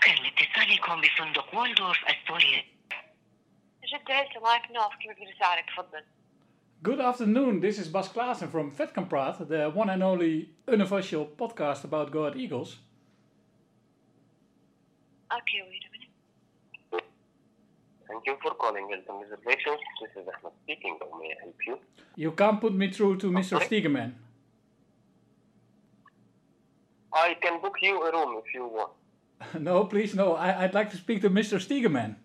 شكرا لاتصالكم بفندق والدورف السوري جدة سمعك نوف كيف بدي اساعدك تفضل Good afternoon. This is Bas Klaassen from Vetkampraat, the one and only unofficial podcast about Go Ahead Eagles. Okay, wait a minute. Thank you for calling Hilton Reservations. This is Ahmed speaking. How may I help you? You can't put me through to Mr. sorry? Stiegeman. I can book you a room if you want. no, please, no. I, I'd like to speak to Mr. Stiegeman.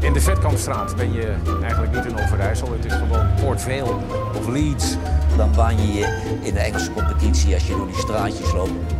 In de Vetkampstraat ben je eigenlijk niet in Overijssel. Het is gewoon Port Vale of Leeds. Dan baan je je in de Engelse competitie als je door die straatjes loopt.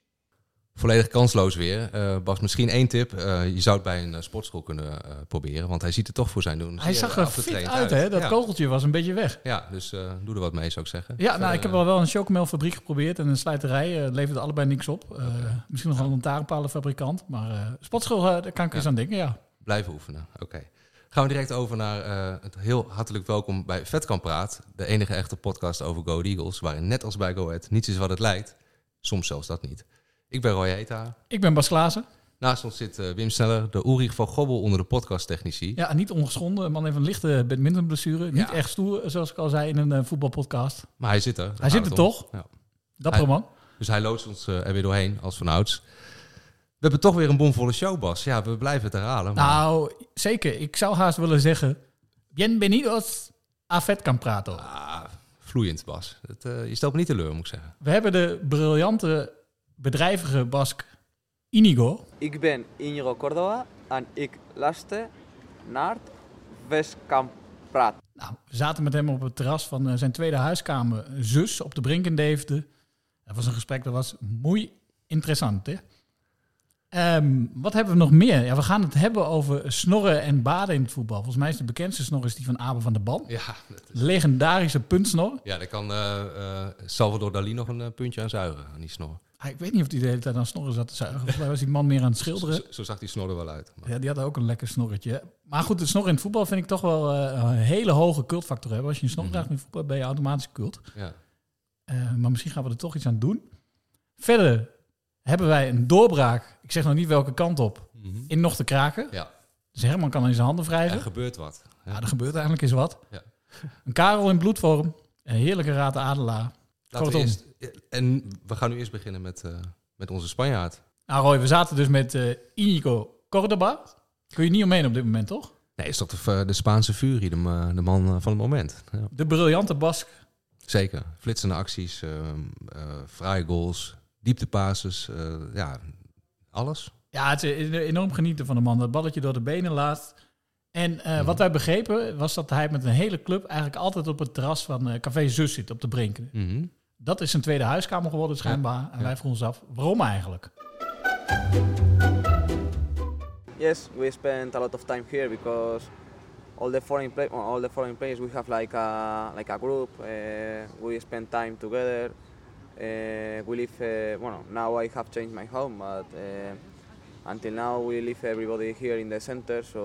Volledig kansloos weer. Eh, Bas, misschien één tip. Eh, je zou het bij een eh, sportschool kunnen proberen. Want hij ziet er toch voor zijn doen. Hij zag er fit uit, hè? Dat ja. kogeltje was een beetje weg. Ja, dus doe er wat mee, zou ik zeggen. Ja, nou, ik heb al wel een chocomelfabriek geprobeerd en een slijterij. uh, leverde allebei niks op. Misschien nog wel een lantaarnpalenfabrikant. Maar sportschool, daar kan ik eens aan denken, ja. Blijven oefenen, oké. Gaan we direct over naar het heel hartelijk welkom bij Vetkamp Praat. De enige echte podcast over Go Eagles. Waarin net als bij Go Ahead niets is wat het lijkt. Soms zelfs dat niet. Ik ben Roy Eta. Ik ben Bas Klaassen. Naast ons zit eh, Wim Sneller, de Ulrich van Gobbel onder de podcasttechnici. Ja, niet ongeschonden. Een man heeft een lichte badmintonblessure. Niet Ja. echt stoer, zoals ik al zei in een eh, voetbalpodcast. Maar hij zit er. Hij zit er toch? Ja. Dapper man. Dus hij loodst ons eh, er weer doorheen, als vanouds. We hebben toch weer een bomvolle show, Bas. Ja, we blijven het herhalen. maar- Nou, zeker. Ik zou haast willen zeggen... Bienvenidos a Vetkamprato. Ah, vloeiend, Bas. Het, je stelt me niet teleur, moet ik zeggen. We hebben de briljante, bedrijvige Bask Inigo. Ik ben Inigo Córdoba en ik luister naar Westkamp Praat. Nou, we zaten met hem op het terras van eh, zijn tweede huiskamer, zus, op de Brink in Deventer. Dat was een gesprek dat was muy interessant. Hè? Ehm, wat hebben we nog meer? Ja, we gaan het hebben over snorren en baden in het voetbal. Volgens mij is de bekendste snor is die van Abel van der Ban. Ja, dat is- Legendarische puntsnor. ja daar kan eh, eh, Salvador Dali nog een puntje aan zuigen, aan die snor. Ah, Ik weet niet of hij de hele tijd aan snorren zat te zuigen. Volgens mij was die man meer aan het schilderen. Zo, zo zag die snor er wel uit. Maar- Ja, die had ook een lekker snorretje. Maar goed, het snorren in het voetbal vind ik toch wel eh, een hele hoge cultfactor hebben. Als je een snor Mhm. draagt in voetbal, ben je automatisch cult. ja. Eh, maar misschien gaan we er toch iets aan doen. Verder hebben wij een doorbraak. Ik zeg nog niet welke kant op. Mhm. In nog te kraken. ja, Dus Herman kan in zijn handen wrijven. er gebeurt wat. Ja. Ja, er gebeurt eigenlijk eens wat. Ja. Een Karel in bloedvorm. Een heerlijke raad adelaar. Laten we eerst, en we gaan nu eerst beginnen met, eh, met onze Spanjaard. Nou Roy, we zaten dus met eh Inigo Cordoba. Kun je niet omheen op dit moment, toch? Nee, is toch de, eh, de Spaanse furie, de, ma- de man eh, van het moment. Ja. De briljante Bask. Zeker. Flitsende acties, eh eh fraaie goals, dieptepasses, eh ja, alles. Ja, het is enorm genieten van de man. Dat balletje door de benen laat. En eh, wat wij begrepen was dat hij met een hele club eigenlijk altijd op het terras van eh, Café Zus zit op de Brinken. Mhm. Dat is zijn tweede huiskamer geworden schijnbaar. En wij vroegen ons af, waarom eigenlijk? Yes, we spent a lot of time here because all the foreign play, all the foreign players we have like a like a group. Uh, we spend time together. Uh, we live. Uh, well, now I have changed my home, but uh, until now we live everybody here in the center. So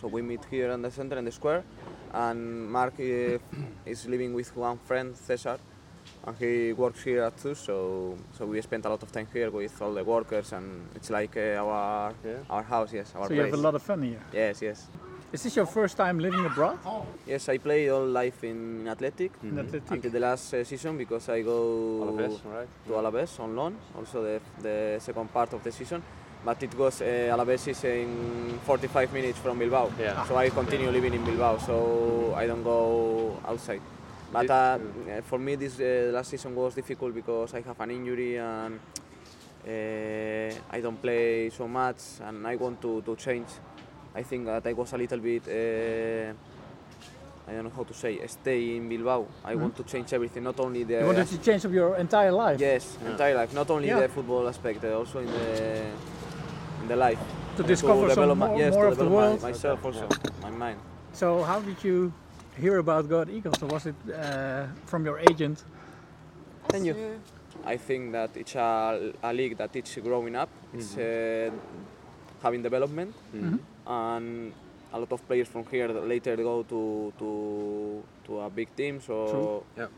so we meet here in the center in the square, and Mark is living with one friend Cesar. And he works here at too, so so we spend a lot of time here with all the workers, and it's like uh, our our house, yes, our So you have a lot of fun here. Yes, yes. Is this your first time living abroad? Yes, I play all life in Athletic In Athletic. until the last uh, season because I go to Alaves on loan, also the, the second part of the season. But it was uh, Alaves is in 45 minutes from Bilbao, so I continue living in Bilbao, so I don't go outside. But uh, for me, this uh, last season was difficult because I have an injury and uh, I don't play so much, and I want to, to change. I think that I was a little bit uh, I don't know how to say stay in Bilbao. I want to change everything, not only the You wanted to change up your entire life. yes entire life, not only Yeah. the football aspect, uh, also in the in the life. To discover some develop more- my, yes, more to of the develop my- world. myself also, my mind. So how did you hear about God Eagles? Or was it uh, from your agent? Thank you. I think that it's a, a league that it's growing up. It's uh, having development, and a lot of players from here that later go to to to a big team. So True. Yeah.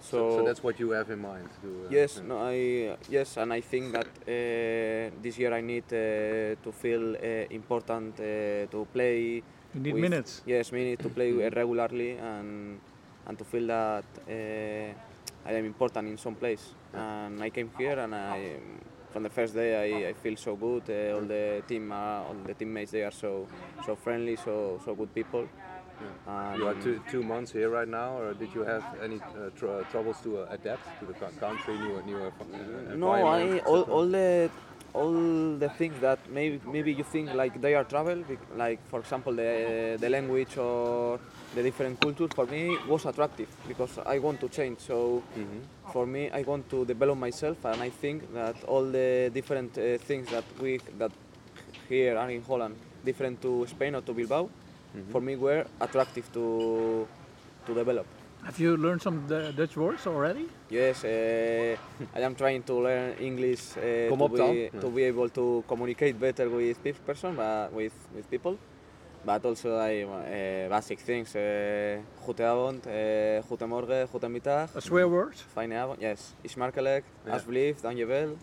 So, So, so that's what you have in mind. To, uh, yes, no, I yes, and I think that uh, this year I need uh, to feel uh, important uh, to play. You need with- minutes. Yes, minutes to play uh, regularly and and to feel that uh, I am important in some place. And I came here and I. From the first day, I, I feel so good. Uh, all the team, are, all the teammates, they are so so friendly, so so good people. And You are two, two months here right now, or did you have any uh, tr- troubles to uh, adapt to the country, new, new uh, No, I all, all the all the things that maybe maybe you think like they are travel, like for example the the language or the different culture. For me was attractive because I want to change. So for me, I want to develop myself, and I think that all the different uh, things that we that here are in Holland, different to Spain or to Bilbao, for me were attractive to to develop. Have you learned some D- Dutch words already? Yes, uh, I am trying to learn English uh, Kom to, op dan. be, to be able to communicate better with pe- person, but with with people. But also I uh, basic things. Uh, goedenavond, uh, goedemorgen, goedemiddag. A swear word? Fijne avond. Yes. Is markelijk. Ja. Alsjeblieft, dankjewel.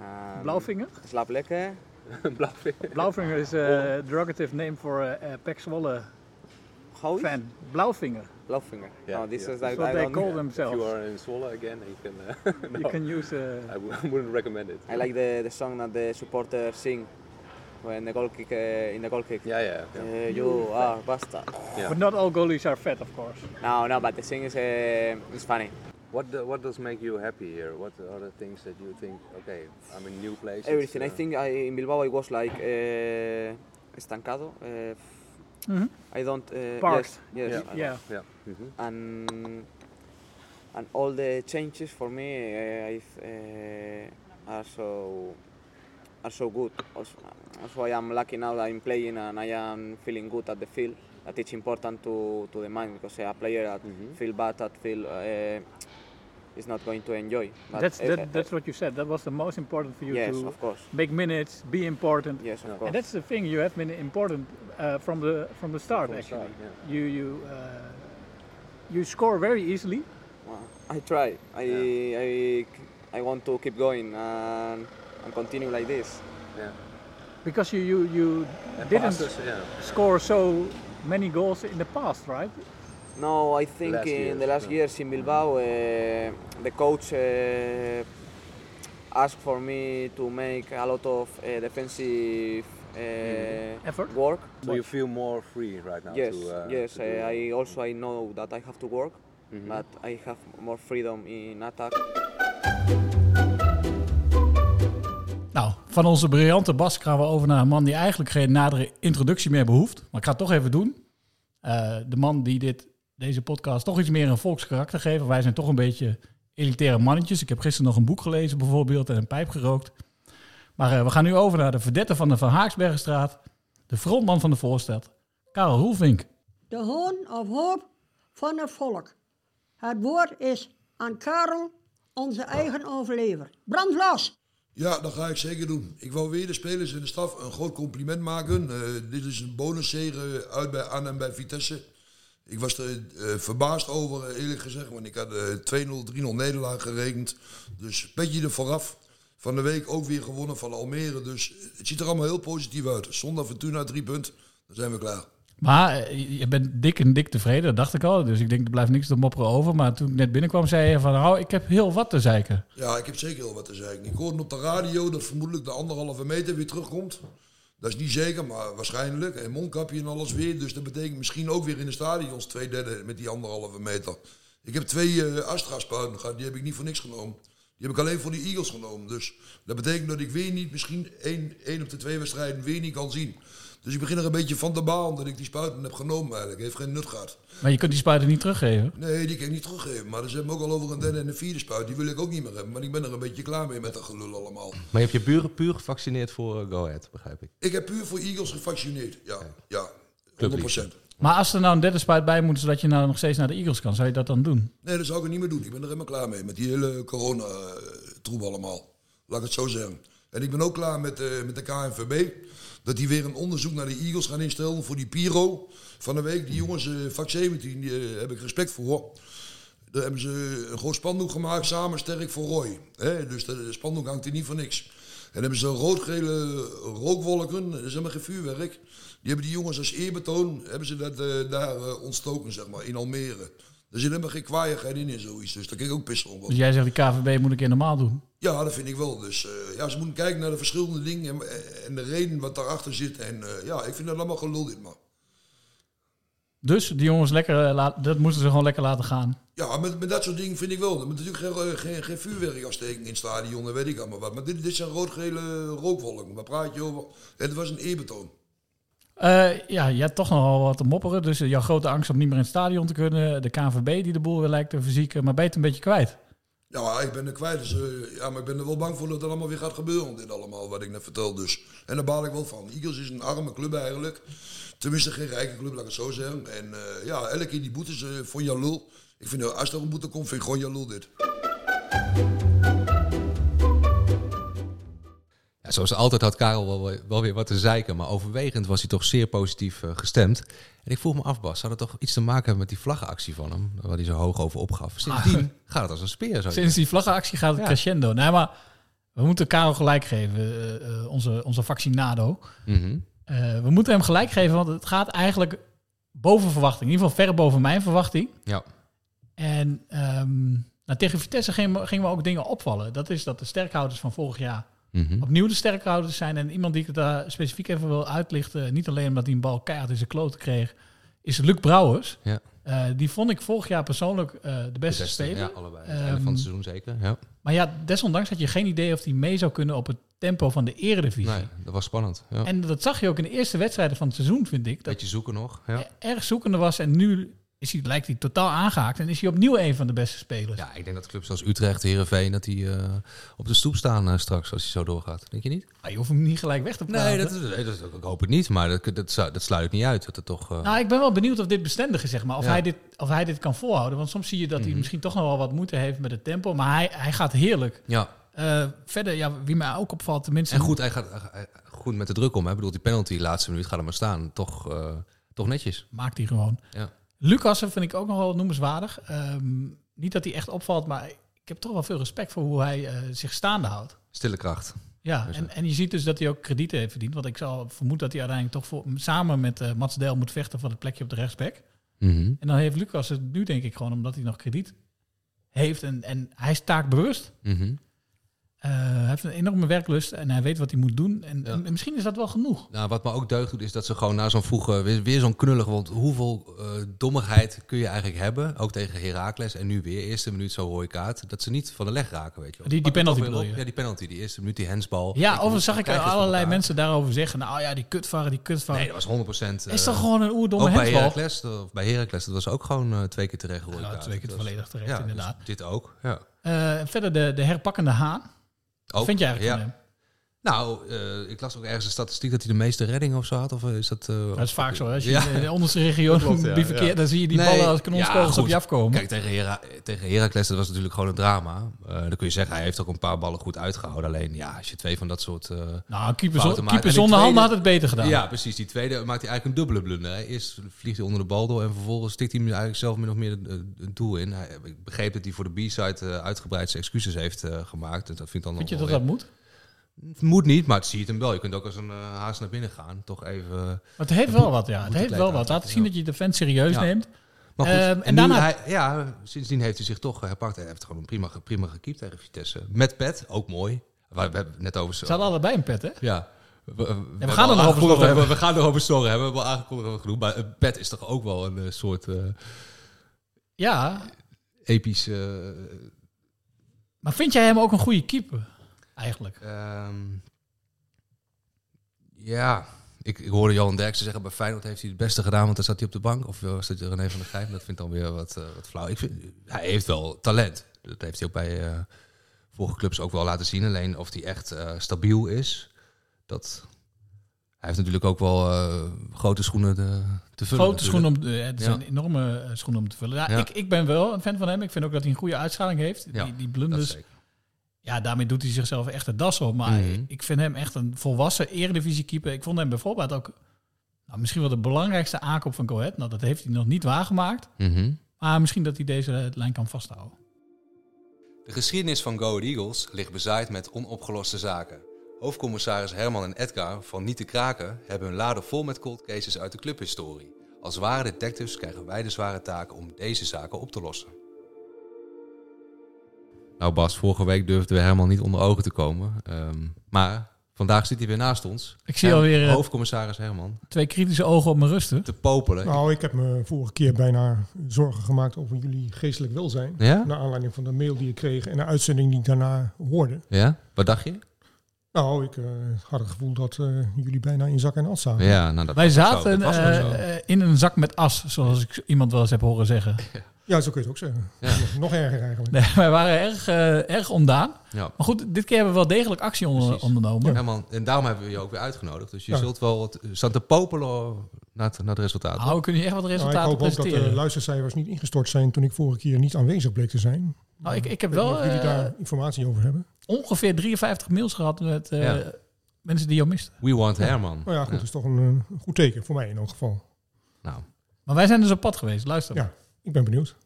Um, Blauwvinger? Slaap lekker. Blauwvinger. Blauwvinger is a derogative name for a, a Pek Zwolle How is fan. Blauwvinger. Blauwvinger. Yeah, oh, this yeah. is like what I they don't call If you are in Zwolle again, you can. Uh, You can use uh, I w- wouldn't recommend it. I like the, the song that the supporters sing when the goal kick uh, in the goal kick. Yeah, yeah. yeah. Uh, you are bastard. Yeah. But not all goalies are fat, of course. No, no, but the thing is, uh, it's funny. What do, what does make you happy here? What are the things that you think? Okay, I'm in a new place. it's, Everything. I uh, think I, in Bilbao I was like uh, estancado. Uh, Mhm. I don't. Uh, Parked. Yes, yes. Yeah. I don't- Yeah. Yeah. mhm. And and all the changes for me, uh, I, uh, are so are so good. Also, also, I am lucky now that I'm playing and I am feeling good at the field. That it's important to, to the mind because a player that Mhm. feel bad, that feel uh, is not going to enjoy. But, That's uh, that's what you said. That was the most important for you yes, to of course. make minutes, be important. Yes, of Yeah. course. And that's the thing. You have been important uh, from the from the start. From the actually, start, you you uh, you score very easily. Well, I try. I, I, I want to keep going and, and continue like this. Yeah. Because you you, you And didn't passes, yeah. score so many goals in the past, right? No, I think last in years, the last no. years in Bilbao, uh, the coach uh, asked for me to make a lot of uh, defensive uh, Effort? work. So you feel more free right now. yes, To, uh, yes. to do- I also I know that I have to work, Mhm. but I have more freedom in attack. Nou, van onze briljante Bas gaan we over naar een man die eigenlijk geen nadere introductie meer behoeft. Maar ik ga het toch even doen. Eh, de man die dit, deze podcast toch iets meer een volkskarakter geeft. Wij zijn toch een beetje elitaire mannetjes. Ik heb gisteren nog een boek gelezen bijvoorbeeld en een pijp gerookt. Maar eh, we gaan nu over naar de verdette van de Van Haaksbergenstraat. De frontman van de voorstad, Karel Roelvink. De hoon of hoop van het volk. Het woord is aan Karel, onze eigen overlever. Brand los! Ja, dat ga ik zeker doen. Ik wou weer de spelers in de staf een groot compliment maken. Eh, dit is een bonuszege uit bij aan en bij Vitesse. Ik was er eh, verbaasd over, eh, eerlijk gezegd. Want ik had eh 2-0, 3-0 nederlaag gerekend. Dus petje er vooraf. Van de week ook weer gewonnen van Almere. Dus het ziet er allemaal heel positief uit. Zonder Fortuna drie punten, dan zijn we klaar. Maar eh, je bent dik en dik tevreden, dat dacht ik al. Dus ik denk, er blijft niks te mopperen over. Maar toen ik net binnenkwam, zei je van, nou, ik heb heel wat te zeiken. Ja, ik heb zeker heel wat te zeggen. Ik hoorde op de radio dat vermoedelijk de anderhalve meter weer terugkomt. Dat is niet zeker, maar waarschijnlijk. En mondkapje en alles weer. Dus dat betekent misschien ook weer in de stadions twee derde met die anderhalve meter. Ik heb twee eh Astra-spuiten gehad. Die heb ik niet voor niks genomen. Die heb ik alleen voor die Eagles genomen. Dus dat betekent dat ik weer niet, misschien één, één op de twee wedstrijden weer niet kan zien. Dus ik begin er een beetje van te balen dat ik die spuiten heb genomen eigenlijk. Heeft geen nut gehad. Maar je kunt die spuiten niet teruggeven. Nee, die kan ik niet teruggeven. Maar ze hebben ook al over een derde en een vierde spuit. Die wil ik ook niet meer hebben. Maar ik ben er een beetje klaar mee met dat gelul allemaal. Maar je hebt je buren puur gevaccineerd voor eh, Go Ahead, begrijp ik. Ik heb puur voor Eagles gevaccineerd. Ja, ja. 100%. Maar als er nou een derde spuit bij moet, zodat je nou nog steeds naar de Eagles kan, zou je dat dan doen? Nee, dat zou ik niet meer doen. Ik ben er helemaal klaar mee. Met die hele corona-troep allemaal. Laat ik het zo zeggen. En ik ben ook klaar met, eh, met de KNVB. Dat die weer een onderzoek naar de Eagles gaan instellen voor die Piro van de week. Die jongens, eh vak 17, die eh, heb ik respect voor. Daar hebben ze een groot spandoek gemaakt, samen sterk voor Roy. Dus de spandoek hangt hier niet voor niks. En hebben ze rood-gele rookwolken, dat is helemaal geen vuurwerk. Die hebben die jongens als eerbetoon, hebben ze dat eh, daar ontstoken, zeg maar, in Almere. Er zit helemaal geen kwaaiigheid in in zoiets, dus daar kan ik ook pissen om. Dus jij zegt, die KVB moet een keer normaal doen. Ja, dat vind ik wel. Dus eh, ja, ze moeten kijken naar de verschillende dingen en, en de reden wat daarachter zit. En eh, ja, ik vind dat allemaal gelul dit, man. Dus die jongens lekker, eh, laat- dat moesten ze gewoon lekker laten gaan. Ja, met, met dat soort dingen vind ik wel. Er moet natuurlijk geen, eh, geen, geen vuurwerk afsteken in het stadion, dat weet ik allemaal wat. Maar dit, dit zijn rood-gele rookwolken. Waar praat je over? Het was een eerbetoon. Eh, ja, je hebt toch nogal wat te mopperen. Dus eh, jouw grote angst om niet meer in het stadion te kunnen. De KNVB die de boel weer lijkt te verzieken. Maar ben je het een beetje kwijt? Ja, ik ben er kwijt. Dus, eh, ja, maar ik ben er wel bang voor dat het allemaal weer gaat gebeuren. Dit allemaal, wat ik net vertel. Dus. En daar baal ik wel van. Eagles is een arme club eigenlijk. Tenminste, geen rijke club, laat ik het zo zeggen. En ja, elke keer die boetes eh voor lul. Ik vind, als er een boete komt, vind ik gewoon lul dit. Zoals altijd had Karel wel, weer- wel weer wat te zeiken, maar overwegend was hij toch zeer positief eh, gestemd. En ik vroeg me af, Bas, zou dat toch iets te maken hebben met die vlaggenactie van hem, waar hij zo hoog over opgaf? Sindsdien gaat het als een speer. Sinds die vlaggenactie gaat het Ja. crescendo. Nee, maar we moeten Karel gelijk geven. eh, eh, onze, onze vaccinado. Mhm. We moeten hem gelijk geven, want het gaat eigenlijk boven verwachting. In ieder geval ver boven mijn verwachting. Ja. En ehm, nou, tegen Vitesse gingen, gingen we ook dingen opvallen. Dat is dat de sterkhouders van vorig jaar Mhm. opnieuw de sterkhouders zijn. En iemand die ik daar specifiek even wil uitlichten, niet alleen omdat hij een bal keihard in zijn kloten kreeg, is Luc Brouwers. Ja. Eh, die vond ik vorig jaar persoonlijk eh, de beste, beste, speler. ja, allebei. Einde van het seizoen zeker, ja. Maar ja, desondanks had je geen idee of hij mee zou kunnen op het tempo van de eredivisie. Nee, dat was spannend. Ja. En dat zag je ook in de eerste wedstrijden van het seizoen, vind ik. Dat Beetje zoeken nog. Ja. erg zoekende was en nu is hij, lijkt hij totaal aangehaakt en is hij opnieuw een van de beste spelers. ja, ik denk dat clubs zoals Utrecht, Heerenveen, dat die eh, op de stoep staan eh, straks als hij zo doorgaat. Denk je niet? Maar je hoeft hem niet gelijk weg te praten. Nee, dat, dat is- ik hoop het niet, maar dat, dat, dat sluit niet uit. Dat het toch... eh, Nou, ik ben wel benieuwd of dit bestendig is, zeg maar. Of, Ja. hij, dit, of hij dit kan volhouden. Want soms zie je dat hij Mhm. misschien toch nog wel wat moeite heeft met het tempo. Maar hij, hij gaat heerlijk. ja. Verder, ja, wie mij ook opvalt, tenminste... En goed, hij gaat hij- goed met de druk om. Hè. Ik bedoel, die penalty, laatste minuut, gaat er maar staan. Toch, toch netjes. Maakt hij gewoon. Ja. Lucassen vind ik ook nog wel noemenswaardig. Ehm, niet dat hij echt opvalt, maar ik heb toch wel veel respect voor hoe hij eh, zich staande houdt. Stille kracht. Ja, Dus, en, en je ziet dus dat hij ook kredieten heeft verdiend. Want ik zal vermoeden dat hij uiteindelijk toch voor, samen met eh Mats Del moet vechten voor het plekje op de rechtsback. Mhm. En dan heeft Lucas het nu denk ik gewoon omdat hij nog krediet heeft. En, en hij is taakbewust. Mhm. Eh, hij heeft een enorme werklust en hij weet wat hij moet doen. En, Ja. en misschien is dat wel genoeg. Nou, wat me ook deugd doet, is dat ze gewoon na zo'n vroege... Weer, weer zo'n knullig, want hoeveel eh, dommigheid kun je eigenlijk hebben? Ook tegen Heracles en nu weer, eerste minuut zo rode kaart. Dat ze niet van de leg raken, weet je wel. Die- die penalty bedoel je? Ja, die penalty, die eerste minuut, die hensbal. Ja, overigens zag ik allerlei mensen daarover zeggen. Nou ja, die kutvaren, die kutvaren. Nee, dat was 100%. Is eh, toch gewoon een oerdomme Ook bij hensbal? Heracles, of bij Heracles, dat was ook gewoon eh, twee keer terecht Ja, twee keer volledig terecht, ja, inderdaad. dus dit ook, ja. Eh, verder de, de herpakkende haan. Ook, vind je eigenlijk ja. van hem? Nou, eh, ik las ook ergens een statistiek dat hij de meeste reddingen of zo had. Of eh, is dat... eh, Dat is vaak zo. hè. Als je Ja. in de onderste regio klopt, ja, dan zie je die Nee, ballen als ja, kanonskogels op je afkomen. Kijk, tegen, Hera tegen Heracles, dat was natuurlijk gewoon een drama. Eh, dan kun je zeggen, hij heeft ook een paar ballen goed uitgehouden. Alleen, ja, als je twee van dat soort eh Nou, keeper, maakt- keeper en die zonder handen had het beter gedaan. Ja, precies. Die tweede maakt hij eigenlijk een dubbele blunder. hè. Eerst vliegt hij onder de bal door en vervolgens stikt hij hem eigenlijk zelf min of meer een, doel in. Hij, ik begreep dat hij voor de B-side eh, uitgebreid zijn excuses heeft eh, gemaakt. Dus dat vind ik dan Vind je dat dat moet? Het moet niet, maar het zie je hem wel. Je kunt ook als een eh, haas naar binnen gaan. Toch even... Maar het heeft wel wat, ja. Het heeft wel wat. Laat zien dat je de vent serieus Ja. neemt. Maar goed, Ehm, en, en nu daarna... hij, ja, sindsdien heeft hij zich toch herpakt. Hij heeft gewoon prima, prima gekiept tegen Vitesse. Met pet, ook mooi. Waar we hebben net over... Ze hadden allebei een pet, hè? Ja. We, we- we gaan er nog over hebben-. We gaan erover storren hebben. We hebben aangekondigd genoeg. Maar een pet is toch ook wel een eh, soort eh Ja, episch... eh, maar vind jij hem ook een goede keeper? Eigenlijk. ehm, ja, ik, ik hoorde Johan Derksen zeggen, bij Feyenoord heeft hij het beste gedaan, want dan zat hij op de bank. Of was het René van der Grijp? Dat vind ik dan weer wat, eh, wat flauw. Ik vind, hij heeft wel talent. Dat heeft hij ook bij eh, vorige clubs ook wel laten zien. Alleen of hij echt eh, stabiel is, dat... Hij heeft natuurlijk ook wel eh, grote schoenen te, te vullen. Grote schoenen om, eh, het Ja. zijn enorme eh, schoenen om te vullen. Ja, Ja. Ik, ik ben wel een fan van hem. Ik vind ook dat hij een goede uitschaling heeft. Die, die blunders. Ja, daarmee doet hij zichzelf echt de das op. Maar Mhm. ik vind hem echt een volwassen eredivisie keeper. Ik vond hem bijvoorbeeld ook nou, misschien wel de belangrijkste aankoop van Go Ahead. Nou, dat heeft hij nog niet waargemaakt. Mhm. Maar misschien dat hij deze lijn kan vasthouden. De geschiedenis van Go Eagles ligt bezaaid met onopgeloste zaken. Hoofdcommissaris Herman en Edgar van Niet te Kraken hebben hun laden vol met cold cases uit de clubhistorie. Als ware detectives krijgen wij de zware taak om deze zaken op te lossen. Nou Bas, vorige week durfden we Herman niet onder ogen te komen. Ehm, maar vandaag zit hij weer naast ons. Ik zie En alweer, eh, Hoofdcommissaris Herman. Twee kritische ogen op me rusten. Te popelen. Nou, ik heb me vorige keer bijna zorgen gemaakt over jullie geestelijk welzijn. Ja? Naar aanleiding van de mail die ik kreeg en de uitzending die ik daarna hoorde. Ja? Wat dacht je? Nou, ik eh, had het gevoel dat eh, jullie bijna in zak en as zaten. Ja, nou dat Wij was ook zo. zaten Dat was ook zo. in een zak met as, zoals ik iemand wel eens heb horen zeggen. Ja, zo kun je het ook zeggen. Ja. Nog erger eigenlijk. Nee, wij waren erg, eh, erg ontdaan. Ja. Maar goed, dit keer hebben we wel degelijk actie onder, ondernomen. Herman, en daarom hebben we je ook weer uitgenodigd. Dus je Ja. zult wel wat, staan te popelen naar het, naar het resultaat. Nou, we kunnen hier echt wat Nou, resultaten ik hoop ook dat de luistercijfers niet ingestort zijn toen ik vorige keer niet aanwezig bleek te zijn. Nou, ik, ik heb wel of jullie eh, daar informatie over hebben. ongeveer 53 mails gehad met eh, Ja. mensen die jou misten. We want Herman. Nou ja, goed, dat is toch een, eh, een goed teken voor mij in elk geval. Nou, Maar wij zijn dus op pad geweest, luister. Ja, ik ben benieuwd.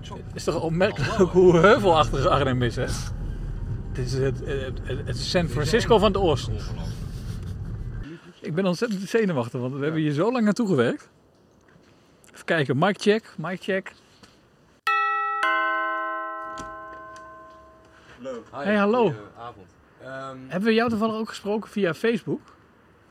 Het is toch opmerkelijk hoe heuvelachtig Arnhem is, hè? Het is het, het, het- San Francisco van het oosten. Ik ben ontzettend zenuwachtig, want we hebben hier zo lang naartoe gewerkt. Even kijken, mic check, mic check. Hey, hallo. Hebben we jou toevallig ook gesproken via Facebook?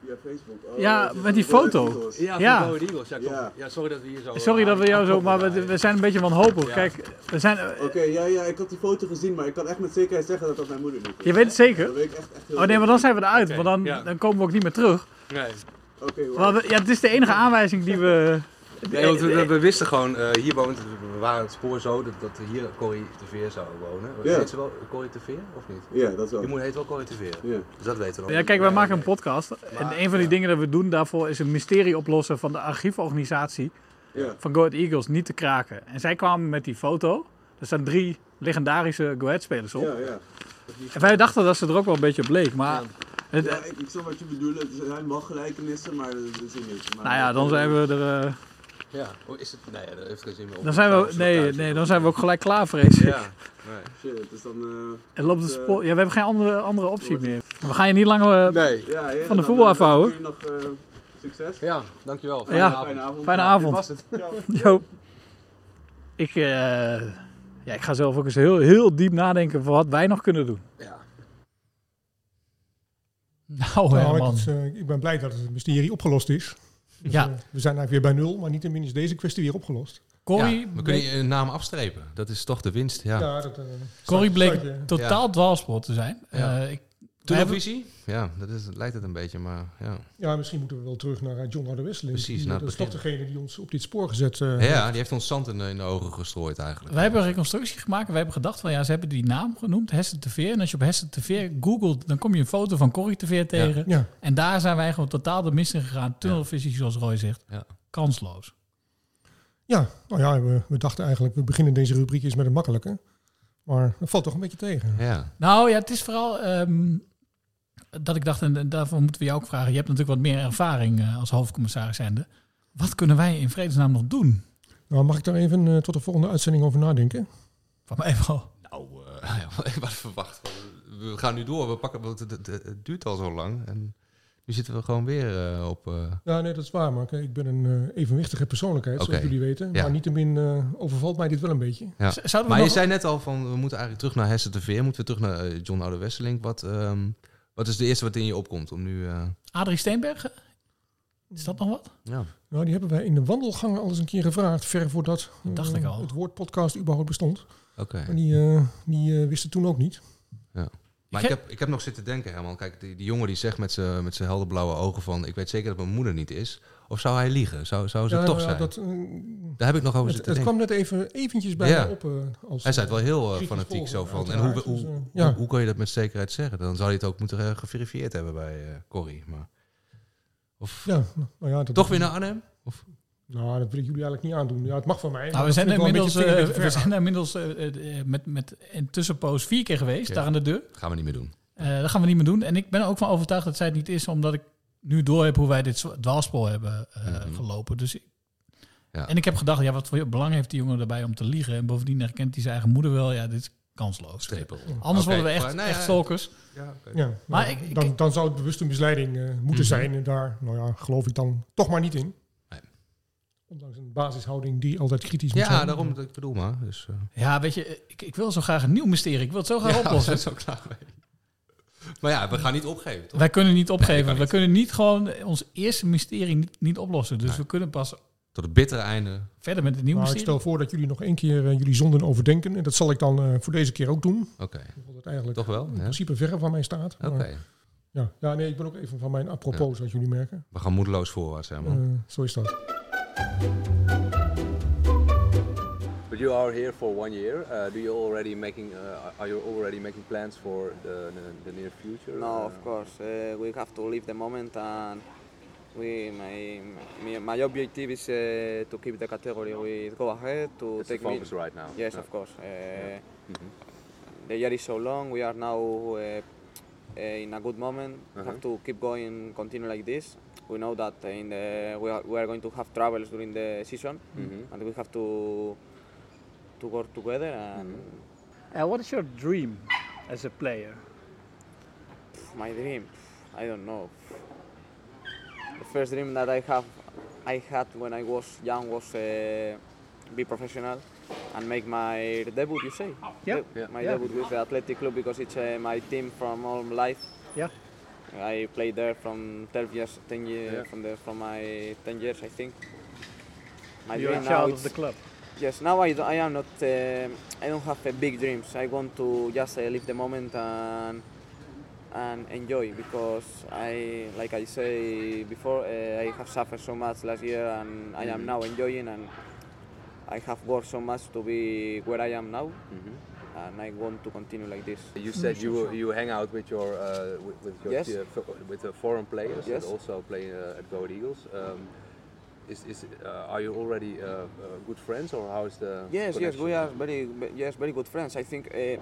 Via Facebook. Oh, Ja, dat is met die foto. Ja, Ja. Eagles. Ja, Ja. ja, sorry dat we hier zo... Sorry dat we jou zo, maar we, we zijn een beetje wanhopig. Ja. Kijk, we zijn... eh, Oké, ja, ja, ik had die foto gezien, maar ik kan echt met zekerheid zeggen dat dat mijn moeder niet is. Je weet het zeker? Dat weet ik echt, echt heel Oh nee, maar dan zijn we eruit, want dan, ja. dan komen we ook niet meer terug. Nee. Oké, ja, het is de enige aanwijzing die we... Nee, want we, we wisten gewoon, eh, hier woont, we waren het spoor zo dat, dat hier Corrie de Veer zou wonen. Ja. Heet ze wel Corrie de Veer, of niet? Ja, dat wel. Je moeder heet wel Corrie de Veer. Ja. Dus dat weten we nog. Ja, kijk, wij maken een podcast. En een van die dingen dat we doen daarvoor is een mysterie oplossen van de archieforganisatie Ja. van Go Ahead Eagles niet te kraken. En zij kwamen met die foto. Er staan drie legendarische Go Ahead spelers op. Ja, ja. En wij dachten dat ze er ook wel een beetje op bleek. Maar het- ik, ik snap wat je bedoelt. Het zijn wel gelijkenissen, maar dat is er niet. Maar nou ja, dan zijn we er... eh, Ja, oh, is het? Nee, dat heeft geen zin meer. om dan, zijn we, nee, thuis- nee, dan zijn we ook gelijk klaar, vrees ik. Ja, nee. Shit, dus dan... eh, En loopt het eh, spoor... Ja, we hebben geen andere, andere optie meer. We gaan je niet langer eh, Nee. Ja, ja, van de dan, voetbal afhouden. wens ik jullie nog succes. Ja, dankjewel. Ja, Fijne avond. fijne Ja, avond. was het. Jo. Ik, eh, ja, ik ga zelf ook eens heel, heel diep nadenken voor wat wij nog kunnen doen. Ja. Nou, Nou, het eh, ik ben blij dat het mysterie opgelost is. Dus, Ja. eh, we zijn eigenlijk weer bij nul, maar niet is deze kwestie weer opgelost. Corrie Ja, we kunnen je een naam afstrepen. Dat is toch de winst, ja. Ja, dat, eh, Corrie bleek je- totaal dwaalspoor te zijn. Ja. Eh, ik, Televisie? Ja, dat is, lijkt het een beetje, maar ja. Ja, misschien moeten we wel terug naar eh, John Harder Wesseling. Precies, Die, naar dat is toch degene die ons op dit spoor gezet eh, Ja, heeft. die heeft ons zand in de, in de ogen gestrooid eigenlijk. wij hebben een reconstructie gemaakt. Wij hebben gedacht van ja, ze hebben die naam genoemd, Hesse TV. En als je op Hesse TV googelt, dan kom je een foto van Corrie TV tegen. Ja. En daar zijn wij gewoon totaal de mist in gegaan. Tunnelvisie, zoals Roy zegt. Ja. Kansloos. Ja, nou ja, we, we dachten eigenlijk, we beginnen deze rubriek eens met het makkelijke. Maar dat valt toch een beetje tegen. Ja. Nou ja, het is vooral ehm, dat ik dacht, en daarvoor moeten we jou ook vragen. Je hebt natuurlijk wat meer ervaring eh, als hoofdcommissaris zijnde. Wat kunnen wij in vredesnaam nog doen? Nou, mag ik daar even eh, tot de volgende uitzending over nadenken? Van mij wel. Nou, eh, ja, wat verwacht. We gaan nu door. We pakken, want het, het, het duurt al zo lang. En nu zitten we gewoon weer op... eh, Ja, nee, dat is waar. Maar kijk, ik ben een eh, evenwichtige persoonlijkheid, zoals jullie weten. Ja. Maar niettemin eh overvalt mij dit wel een beetje. Ja. Zouden we Maar je zei net al van, we moeten eigenlijk terug naar Hesse TV. Moeten we terug naar John Oude Wesseling. Wat, ehm, wat is de eerste wat in je opkomt om nu... eh, Adrie Steenbergen? Is dat nog wat? ja. Nou, die hebben wij in de wandelgangen al eens een keer gevraagd, ver voordat Dat dacht eh, ik al. het woord podcast überhaupt bestond. Oké. Maar die, eh, die eh, wisten toen ook niet. Ja. Maar ik heb, ik heb nog zitten denken, Herman. Kijk, die, die jongen die zegt met zijn met zijn helderblauwe ogen van... ik weet zeker dat mijn moeder niet is. Of zou hij liegen? Zou, zou ze Ja, toch nou ja, zijn? dat, eh, Daar heb ik nog over het, zitten het kwam net even eventjes bij Ja. me op. eh, als, hij zei het wel heel eh, kritisch fanatiek zo van. En hoe, Dus, hoe, ja. hoe kan je dat met zekerheid zeggen? Dan zou hij het ook moeten geverifieerd hebben bij eh Corrie. Maar, of Ja, nou ja, dat toch weer naar Arnhem? Of? Nou, dat wil ik jullie eigenlijk niet aandoen. Ja, het mag van mij. Nou, we dat zijn een inmiddels, eh, beetje we zijn inmiddels eh, eh, met, met een tussenpoos vier keer geweest, daar aan de deur. gaan we niet meer doen. Eh, dat gaan we niet meer doen. En ik ben er ook van overtuigd dat zij het niet is, omdat ik nu door heb hoe wij dit dwaalspoor hebben eh, Mhm. gelopen. Dus ik- Ja. En ik heb gedacht, ja, wat voor belang heeft die jongen erbij om te liegen? En bovendien herkent hij zijn eigen moeder wel. Ja, dit is kansloos. Stapel. Anders worden we echt, maar, nou echt ja, stalkers. Ja, oké. Ja, Maar maar ik- dan, dan zou het bewust een misleiding eh, moeten Mhm. zijn. En daar, nou ja, geloof ik dan toch maar niet in. Nee. Ondanks een basishouding die altijd kritisch moet zijn. Ja, daarom dat ik bedoel maar. Dus, eh, Ja, weet je, ik, ik wil zo graag een nieuw mysterie. Ik wil het zo graag ja, oplossen. zo klaar mee. Maar ja, we gaan niet opgeven, toch? Wij kunnen niet opgeven. we niet. kunnen niet gewoon ons eerste mysterie niet, niet oplossen. Dus Nee. we kunnen pas Tot het bittere einde. verder met het nieuwe Maar ik mysterie. stel voor dat jullie nog één keer eh, jullie zonden overdenken. En dat zal ik dan eh, voor deze keer ook doen. Oké. Dat het eigenlijk Toch wel? in Ja? principe verre van mij staat. Oké. Ja, ja, nee, ik ben ook even van mijn apropos, zoals jullie merken. We gaan moedeloos voorwaarts, Herman. Eh, zo is dat. But you are here for one year. Uh, do you already making? Uh, are you already making plans for the, the, near future? No, Uh, of course. Uh, we have to live the moment, and we my my, my objective is uh, to keep the category We go ahead to That's the take me- focus right now. Yes, Yeah. of course. Uh, Mhm. The year is so long. We are now uh, uh, in a good moment. We Uh-huh. have to keep going, continue like this. We know that in the we are, we are going to have travels during the season, Mhm. and we have to to work together and. Mm-hmm. Uh, what is your dream as a player? My dream, I don't know. The first dream that I have, I had when I was young was uh, be professional and make my debut. You say? Yeah. De- Yeah. My Yeah. debut with the athletic club because it's uh, my team from all my life. Yeah. I played there from 12 years, 10 years Yeah. from the from my 10 years, I think. My You're a now child of the club. Yes, now I, do- I am not. Uh, I don't have uh, big dreams. I want to just uh, live the moment and and enjoy because I, like I say before, uh, I have suffered so much last year and I am Mhm. now enjoying and I have worked so much to be where I am now, Mhm. and I want to continue like this. You said you you hang out with your uh, with, with your Yes. uh, with the foreign players Yes. that also play uh, at Go Eagles. Um, is is uh, are you already uh, uh, good friends or how is the Yes, yes, we are very, yes, very good friends. I think uh,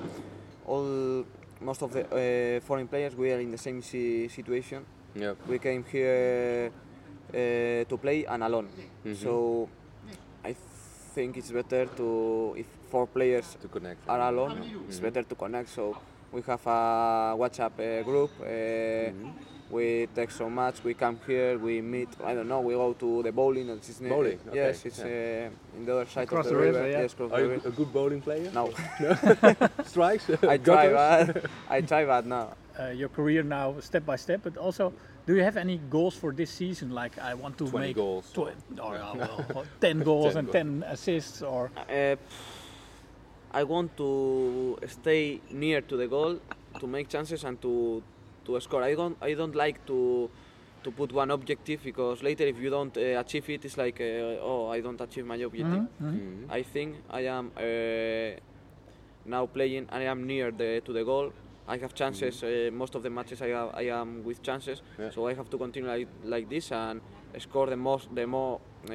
all, most of the uh, foreign players, we are in the same si- situation. Yeah. We came here uh, to play and alone. Mhm. So I think it's better to, if four players to connect are alone, it's Mhm. better to connect. So we have a WhatsApp uh, group. Uh, Mm-hmm. We text so much. We come here. We meet. I don't know. We go to the bowling. and It's, Bowling, Yes, it's yeah. uh, in the other side Across of the, the river, yeah. Yes, cross Are the you river. a good bowling player? No. Strikes? I try, Gutters? but I try, but no. Uh, your career now step by step, but also, do you have any goals for this season? Like I want to 20 make goals. tw- or, uh, well, ten goals 10 and goals. ten assists, or Uh, I want to stay near to the goal, to make chances and to to score. I don't I don't like to to put one objective because later if you don't uh, achieve it, it's like uh, oh I don't achieve my objective. Mhm, mhm. I think I am uh, now playing. And I am near the to the goal. I have chances. Uh, most of the matches I, have, I am with chances, Yeah. so I have to continue like, like this and score the most the more uh,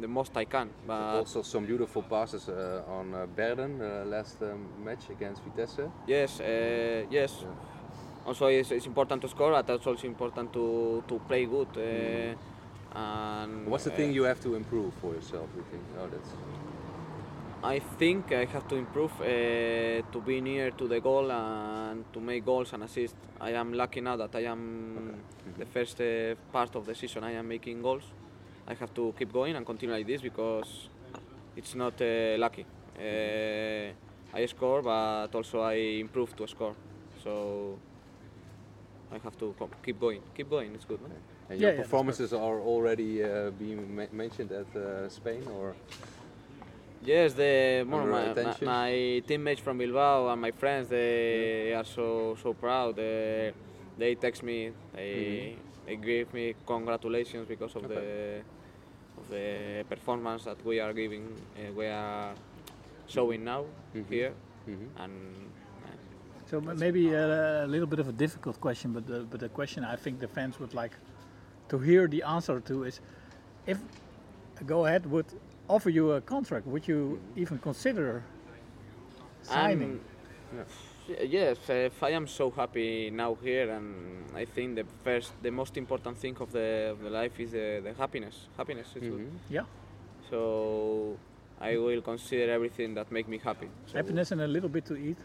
the most I can. But also some beautiful passes uh, on uh, Berden uh, last um, match against Vitesse. Yes, uh, yes. Also, it's, it's important to score, but it's also important to, to play good. Uh, and What's the thing you have to improve for yourself? You think? Oh, that's I think I have to improve uh, to be near to the goal and to make goals and assists. I am lucky now that I am the first uh, part of the season. I am making goals. I have to keep going and continue like this because it's not uh, lucky. Uh, I score, but also I improve to score. So I have to co- keep going. Keep going. It's good. no? And your performances are already uh, being ma- mentioned at uh, Spain, or Yes, the more my, my, my teammates from Bilbao and my friends they are so so proud. They, they text me, they they give me congratulations because of the of the performance that we are giving, uh, we are showing now here, and So m- maybe a, a little bit of a difficult question, but the, but the question I think the fans would like to hear the answer to is, if Go Ahead would offer you a contract, would you even consider signing? I'm- yes, if I am so happy now here, and I think the first, the most important thing of the, of the life is the, the happiness. Happiness is good. Mm-hmm. Yeah. So I will consider everything that make me happy. So- Happiness and a little bit to eat.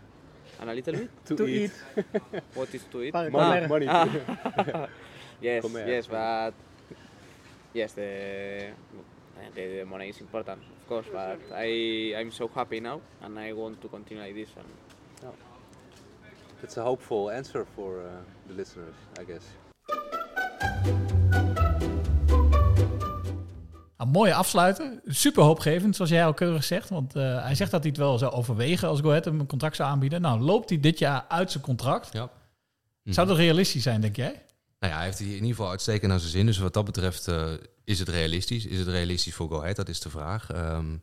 And a little bit To To eat. what is to eat? Para comer. Money, Ah. money. yes, Comer. yes, but yes, the, the the money is important, of course. But I I'm so happy now, and I want to continue like this. And It's a hopeful answer for uh, the listeners, I guess. Een mooie afsluiter. Super hoopgevend, zoals jij al keurig zegt. Want eh, hij zegt dat hij het wel zou overwegen als Go Ahead hem een contract zou aanbieden. Nou, loopt hij dit jaar uit zijn contract? Ja. Zou dat realistisch zijn, denk jij? Nou ja, hij heeft hier in ieder geval uitstekend naar zijn zin. Dus wat dat betreft eh, is het realistisch. Is het realistisch voor Go Ahead? Dat is de vraag. Ehm,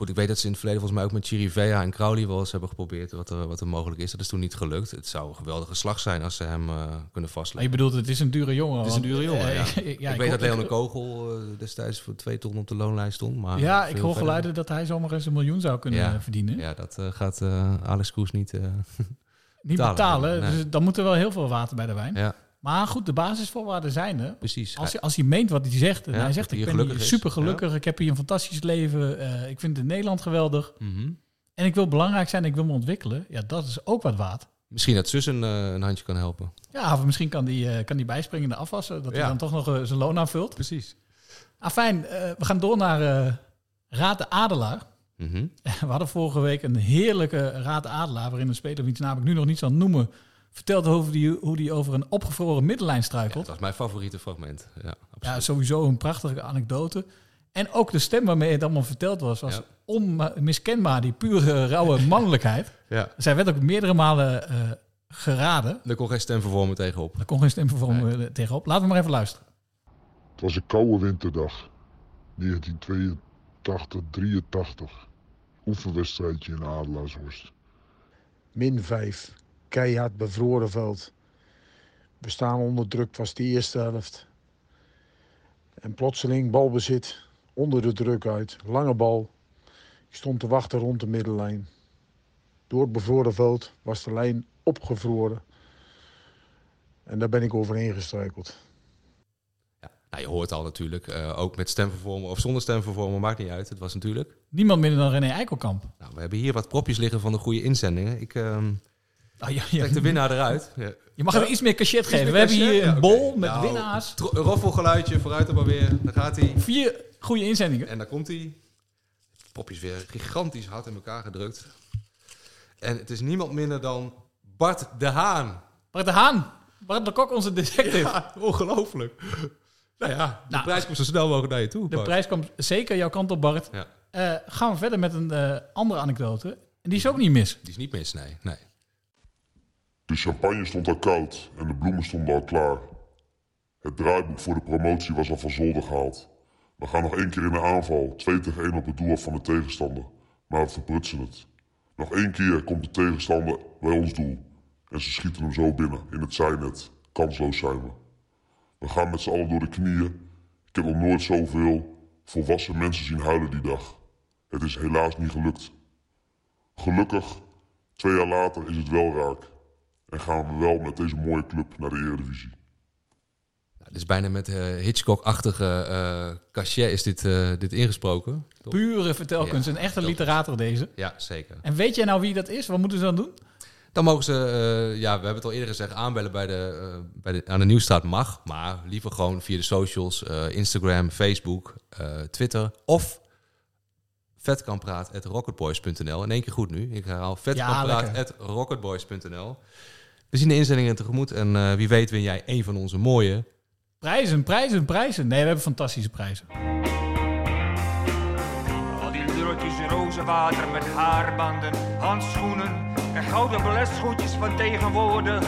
goed, ik weet dat ze in het verleden volgens mij ook met Chirivea en Crowley wel eens hebben geprobeerd wat er, wat er mogelijk is. Dat is toen niet gelukt. Het zou een geweldige slag zijn als ze hem eh, kunnen vastleggen. je bedoelt, het is een dure jongen. Het is een dure jongen, eh, ja. ja, ik ik weet dat Leon de Kogel eh, destijds voor twee ton op de loonlijst stond. Maar ja, ik hoor geluiden dat hij zomaar eens een miljoen zou kunnen Ja. verdienen. Ja, dat gaat Alex Kroes niet, Niet betalen, Nee. dus dan moet er wel heel veel water bij de wijn. Ja. Maar goed, de basisvoorwaarden zijn er. Precies. Als, hij- als hij meent wat hij zegt, en Ja, hij zegt ik ben hier super gelukkig, ik heb hier een fantastisch leven, eh, ik vind het in Nederland geweldig. Mhm. En ik wil belangrijk zijn, ik wil me ontwikkelen. Ja, dat is ook wat waard. Misschien dat zus een, eh, een handje kan helpen. Ja, of misschien kan die, eh, kan die bijspringen in de afwassen, dat hij dan toch nog zijn loon aanvult. Precies. Ah, fijn. we gaan door naar Raad de Adelaar. Mhm. We hadden vorige week een heerlijke Raad de Adelaar, waarin een speler, wiens naam ik nu nog niet zal noemen, vertelt over die, hoe die over een opgevroren middenlijn struikelt. Dat is mijn favoriete fragment. Ja, Ja, sowieso een prachtige anekdote. En ook de stem waarmee het allemaal verteld was, was Ja. onmiskenbaar, die pure, rauwe mannelijkheid. Ja. Zij werd ook meerdere malen eh, geraden. Er kon geen stemvervormer tegenop. Er kon geen stemvervormer eh, tegenop. Laten we maar even luisteren. Het was een koude winterdag. 1982, 83. Oefenwedstrijdje in Adelaarshorst. Min 5. Keihard bevroren veld. We staan onder druk, was de eerste helft. En plotseling balbezit, onder de druk uit, lange bal. Ik stond te wachten rond de middenlijn. Door het bevroren veld was de lijn opgevroren. En daar ben ik overheen gestruikeld. Nou, je hoort al natuurlijk, eh, ook met stemvervormer of zonder stemvervormer, maakt niet uit. Het was natuurlijk. Niemand minder dan René Eikelkamp. Nou, we hebben hier wat propjes liggen van de goede inzendingen. Ik ehm Ah, ja, trek de winnaar eruit. Ja. Je mag hem iets meer cachet geven. meer We hebben hier een bol met Nou, winnaars. roffelgeluidje, vooruit er maar weer. Dan gaat hij. Vier goede inzendingen. En daar komt hij. Propjes weer gigantisch hard in elkaar gedrukt. En het is niemand minder dan Bart de Haan. Bart de Haan. Bart de Kok, onze detective. Ja, ongelooflijk. Nou ja, de Nou, prijs komt zo snel mogelijk naar je toe. De Bart. prijs komt zeker jouw kant op, Bart. Ja. Eh, gaan we verder met een eh, andere anekdote. En die is ook niet mis. Die is niet mis, nee. nee. De champagne stond al koud en de bloemen stonden al klaar. Het draaiboek voor de promotie was al van zolder gehaald. We gaan nog één keer in de aanval, 2 tegen 1 op het doel van de tegenstander. Maar we verprutsen het. Nog één keer komt de tegenstander bij ons doel. En ze schieten hem zo binnen, in het zijnet. Kansloos zijn we. We gaan met z'n allen door de knieën. Ik heb nog nooit zoveel volwassen mensen zien huilen die dag. Het is helaas niet gelukt. Gelukkig, twee jaar later is het wel raak. En gaan we wel met deze mooie club naar de Eredivisie. Nou, dit is bijna met eh, Hitchcock-achtige eh cachet is dit, eh, dit ingesproken. Toch? Pure vertelkunst. Ja, een echte literator deze. Ja, zeker. En weet jij nou wie dat is? Wat moeten ze dan doen? Dan mogen ze, eh, ja, we hebben het al eerder gezegd, aanbellen bij de, eh, bij de, aan de Nieuwstraat mag. Maar liever gewoon via de socials, eh, Instagram, Facebook, eh, Twitter of vetkampraat.rocketboys.nl. In één keer goed nu. Ik herhaal vetkampraat.rocketboys.nl. We zien de inzendingen tegemoet en eh, wie weet win jij een van onze mooie... Prijzen, prijzen, prijzen. Nee, we hebben fantastische prijzen. Ja, die, de, Bakjes rozenwater met haarbanden, handschoenen en gouden baletschoentjes van tegenwoordig.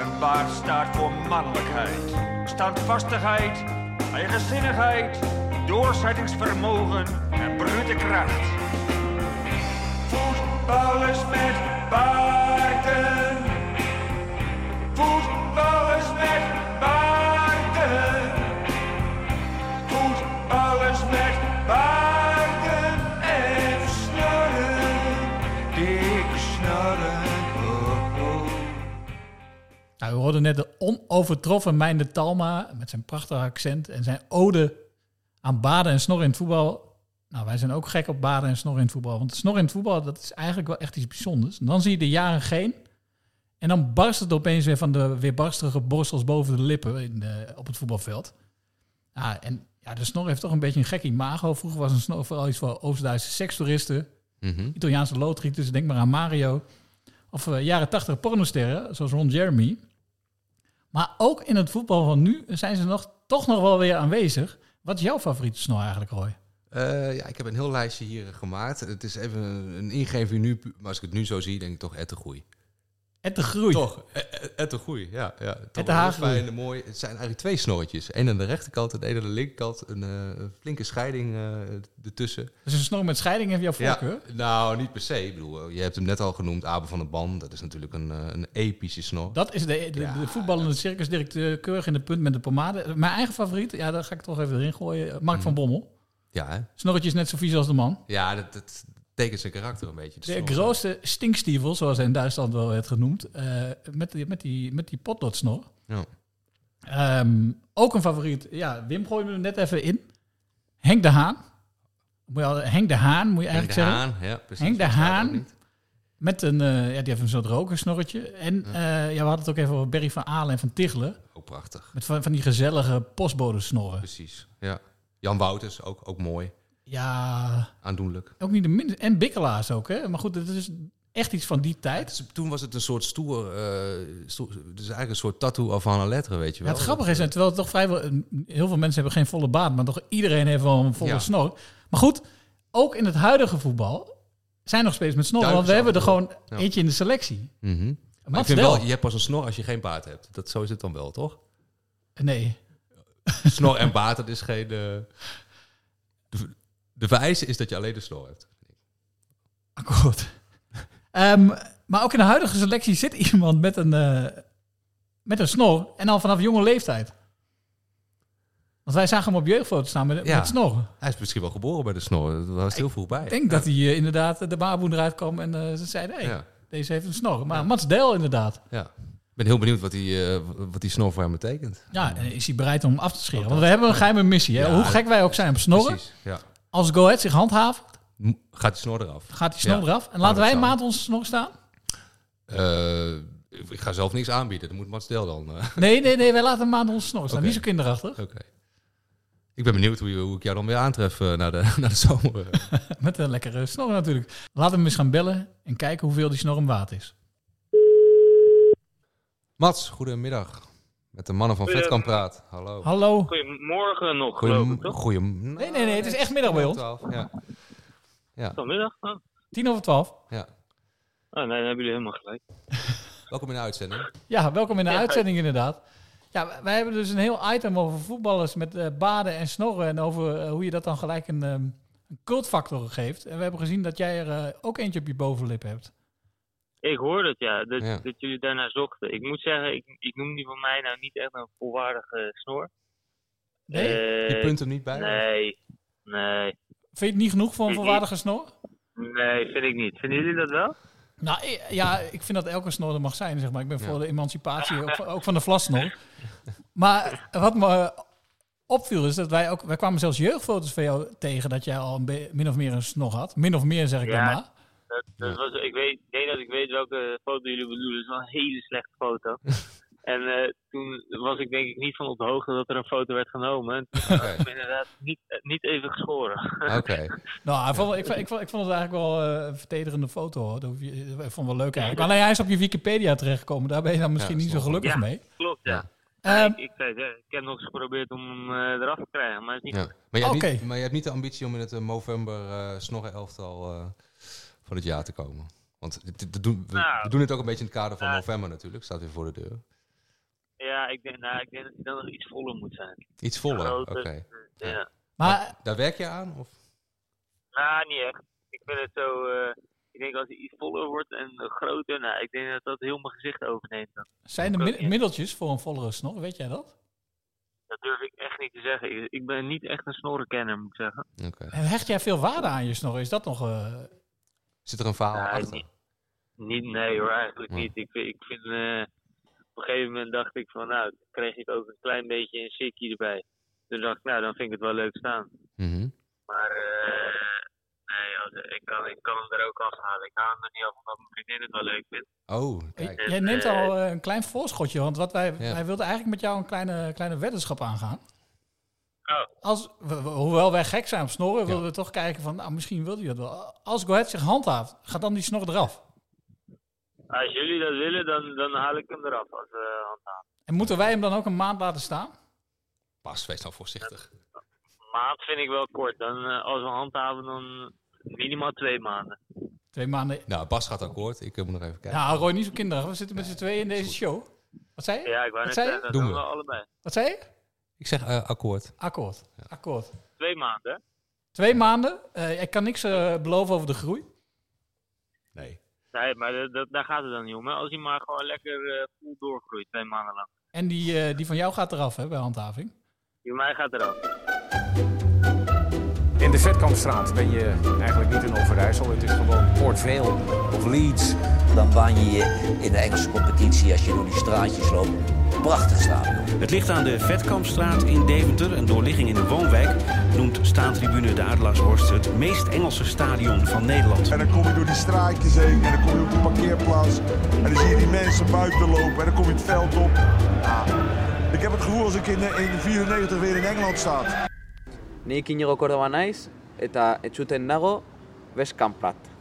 Een baard staat voor mannelijkheid, standvastigheid, eigenzinnigheid, doorzettingsvermogen en brute kracht. Voetballers met baarden. Voetballers met baarden. Voetballers met baarden en snorren. Dikke snorren. Nou, we hoorden net de onovertroffen Mijn Talma met zijn prachtige accent en zijn ode aan baden en snor in het voetbal. Nou, wij zijn ook gek op baden en snor in het voetbal. Want snor in het voetbal, dat is eigenlijk wel echt iets bijzonders. En dan zie je de jaren geen. En dan barst het opeens weer van de weerbarstige borstels boven de lippen in de, op het voetbalveld. Ja, en ja, de snor heeft toch een beetje een gek imago. Vroeger was een snor vooral iets voor Oost-Duitse sekstoeristen. Mhm. Italiaanse loodgieters, denk maar aan Mario. Of eh, jaren tachtig pornosterren, zoals Ron Jeremy. Maar ook in het voetbal van nu zijn ze nog, toch nog wel weer aanwezig. Wat is jouw favoriete snor eigenlijk, Roy? Eh, ja, ik heb een heel lijstje hier gemaakt. Het is even een, ingeving nu, maar als ik het nu zo zie, denk ik toch ettengroei. Ettengroei? Toch, e- e- ettengroei, ja. ja. Fijn mooi. Het zijn eigenlijk twee snorretjes. Eén aan de rechterkant en één aan de linkerkant. Een, eh, flinke scheiding eh, ertussen. Dus een snor met scheiding heeft jouw voorkeur? Ja, nou, niet per se. Ik bedoel, je hebt hem net al genoemd, Abe van der Ban. Dat is natuurlijk een, een epische snor. Dat is de, de, de voetballende circusdirecteur keurig in de punt met de pomade. Mijn eigen favoriet, ja, daar ga ik toch even erin gooien. Mark van Bommel. Ja, hè? Snorretjes net zo vies als de man. Ja, dat, dat tekent zijn karakter een beetje. De grootste stinkstiefel, zoals hij in Duitsland wel werd genoemd. eh, met, die, met, die, met die potlood-snor. Ja. Ehm, ook een favoriet. Ja, Wim gooide hem net even in. Henk de Haan. Moet je al, Henk de Haan, moet je Henk eigenlijk de zeggen. Haan, ja, precies. Henk de Haan. Met een, eh, ja, die heeft een soort rokersnorretje. En ja. ja, we hadden het ook even over Berry van Aalen en van Tichelen. Ook prachtig. Met van, van die gezellige postbodesnorren. Precies, ja. Jan Wouters, ook, ook mooi. Ja, Aandoenlijk. ook niet de minste. En bikkelaars ook, hè. Maar goed, het is echt iets van die tijd. Toen was het een soort stoer, eh stoer dus eigenlijk een soort tattoo of van een letter, weet je Ja, wel. het grappige is, en terwijl het toch vrijwel... Heel veel mensen hebben geen volle baard, maar toch iedereen heeft wel een volle Ja. snor. Maar goed, ook in het huidige voetbal zijn nog steeds met snorren. Want we hebben er gewoon af eentje in de selectie. Mhm. Maar ik vind wel, je hebt pas een snor als je geen baard hebt. Dat, zo is het dan wel, toch? Nee. Snor en baard, dat is geen... eh, de, de vereiste is dat je alleen de snor hebt. Akkoord. Ehm, maar ook in de huidige selectie zit iemand met een, eh, met een snor. En al vanaf jonge leeftijd. Want wij zagen hem op jeugdfoto's staan met, met snor. Hij is misschien wel geboren bij de snor. Dat was heel vroeg bij. Ik denk dat hij eh, inderdaad de baboen eruit kwam en ze zeiden... Hey, Ja. deze heeft een snor. Maar Mats Del inderdaad. Ja. Ik ben heel benieuwd wat die, eh, wat die snor voor hem betekent. Ja, en is hij bereid om hem af te scheren? Want we hebben een geheime missie. Hè? Ja, Hoe gek wij ook zijn op snorren. Precies, ja. Als Go Ahead zich handhaaft, Gaat die snor eraf? gaat die snor Ja. eraf. En laten wij maand onze snor staan? Eh, ik ga zelf niks aanbieden. Dat moet Mats Del dan. eh. Nee, nee, nee. Wij laten een maand onze snor staan. Niet zo kinderachtig. Oké. Ik ben benieuwd hoe, hoe ik jou dan weer aantref naar, de, naar de zomer. Met een lekkere snor natuurlijk. Laten we hem eens gaan bellen en kijken hoeveel die snor hem waard is. Mats, goedemiddag. Met de mannen van Vetkamp praat. Hallo. Hallo. Goedemorgen nog, geloof ik, Goedem, toch? goedem, Nee, nee, nee. Het is echt middag bij ons. Ja. Ja. Vanmiddag? Oh. Tien over twaalf. ja. Oh, nee, dan hebben jullie helemaal gelijk. Welkom in de uitzending. Ja, welkom in de Ja, uitzending inderdaad. Ja, wij- hebben dus een heel item over voetballers met eh, baden en snorren. En over eh, hoe je dat dan gelijk een, ehm, een cultfactor geeft. En we hebben gezien dat jij er eh, ook eentje op je bovenlip hebt. Ik hoor dat, ja, dat, Ja. dat jullie daarnaar zochten. Ik moet zeggen, ik, ik noem die van mij nou niet echt een volwaardige snor. Nee? Eh, Je punt hem niet bij? Nee, nee. Vind je het niet genoeg voor een volwaardige snor? Nee, vind ik niet. Vinden jullie dat wel? Nou, ja, ik vind dat elke snor er mag zijn, zeg maar. Ik ben Ja. voor de emancipatie, ook, van- ook van de vlassnor. Maar wat me opviel is dat wij ook... Wij kwamen zelfs jeugdfoto's van jou tegen dat jij al een min of meer een snor had. Min of meer, zeg ik dan Ja. maar. Dat, dat was, ik, weet, ik denk dat ik weet welke foto jullie bedoelen. Het is wel een hele slechte foto. en eh, toen was ik denk ik niet van op de hoogte dat er een foto werd genomen. En toen had ik me inderdaad niet, eh, niet even geschoren. Nou, ik vond, ik, vond, ik, vond, ik vond het eigenlijk wel eh, een vertederende foto. Hoor. Dat hoef je- Ik vond het wel leuk eigenlijk. Alleen hij is op je Wikipedia terechtgekomen. Daar ben je dan misschien Ja, niet zo gelukkig wel- mee. Klopt, ja. Ja, ik, ik zei het, hè, ik heb nog eens geprobeerd om hem eraf te krijgen, maar het is niet Ja. Maar, je hebt Oké. niet, maar je hebt niet de ambitie om in het Movember eh snorren elftal eh, van het jaar te komen. Want dit doen, we, Nou. we doen het ook een beetje in het kader van. November natuurlijk. Staat weer voor de deur. Ja, ik denk, nou, ik denk dat hij dan nog iets voller moet zijn. Iets voller, oké. Ja. Maar Daar werk je aan? Of? Nou, niet echt. Ik vind het zo... eh, ik denk als hij iets voller wordt en groter, nou, ik denk dat dat heel mijn gezicht overneemt. Dan. zijn er middeltjes voor een vollere snor? Weet jij dat? Dat durf ik echt niet te zeggen. Ik, ben niet echt een snorrenkenner, moet ik zeggen. En hecht jij veel waarde aan je snor? Is dat nog... eh, Zit er een verhaal Nee, achter? niet, niet, nee hoor, eigenlijk niet. Ik, vind- ik vind, eh, op een gegeven moment dacht ik van, nou, dan kreeg ik ook een klein beetje een sikkie erbij. Toen dacht ik, nou, dan vind ik het wel leuk staan. Mhm. Maar, eh, nee, ik, kan, ik kan hem er ook afhalen. Ik haal hem er niet af omdat mijn vriendin het wel leuk vindt. Oh, kijk. Jij neemt al eh, een klein voorschotje, want wat wij, Ja. wij wilden eigenlijk met jou een kleine, kleine weddenschap aangaan. Als, we- we- hoewel wij gek zijn op snorren, wilden we toch kijken van, nou, misschien wil hij dat wel. Als Go Ahead zich handhaaft, gaat dan die snor eraf. Als jullie dat willen, dan, dan haal ik hem eraf als uh, handhaven. En moeten wij hem dan ook een maand laten staan? Pas, wees nou voorzichtig. Maand vind ik wel kort. Dan, eh, als we handhaven, dan minimaal twee maanden. Twee maanden. Nou, Bas gaat akkoord. Ik eh, moet nog even kijken. Nou, Roy, niet zo kinderig. We zitten met z'n tweeën in deze show. Wat zei je? Ja, ik wou net zeggen, dat Doen doen we. we allebei. Wat zei je? Ik zeg eh, akkoord. Akkoord. Akkoord. Twee maanden? Twee maanden. Eh, ik kan niks eh, beloven over de groei. Nee. Nee, maar dat, daar gaat het dan niet om. Hè? Als hij maar gewoon lekker eh vol doorgroeit, twee maanden lang. En die, eh, die van jou gaat eraf hè, bij handhaving. Die van mij gaat eraf. In de Vetkampstraat ben je eigenlijk niet in Overijssel. Het is gewoon Port Vale of Leeds. Dan baan je je in de Engelse competitie als je door die straatjes loopt. Prachtig stadion. Het ligt aan de Vetkampstraat in Deventer, een doorligging in de woonwijk. Noemt staantribune de Adelaarshorst het meest Engelse stadion van Nederland. En dan kom je door die straatjes heen en dan kom je op de parkeerplaats. En dan zie je die mensen buiten lopen en dan kom je het veld op. Ah, ik heb het gevoel als ik in, eh, in 94 weer in Engeland sta. Ni Iñigo Córdoba naiz eta etxuten nago West Prat.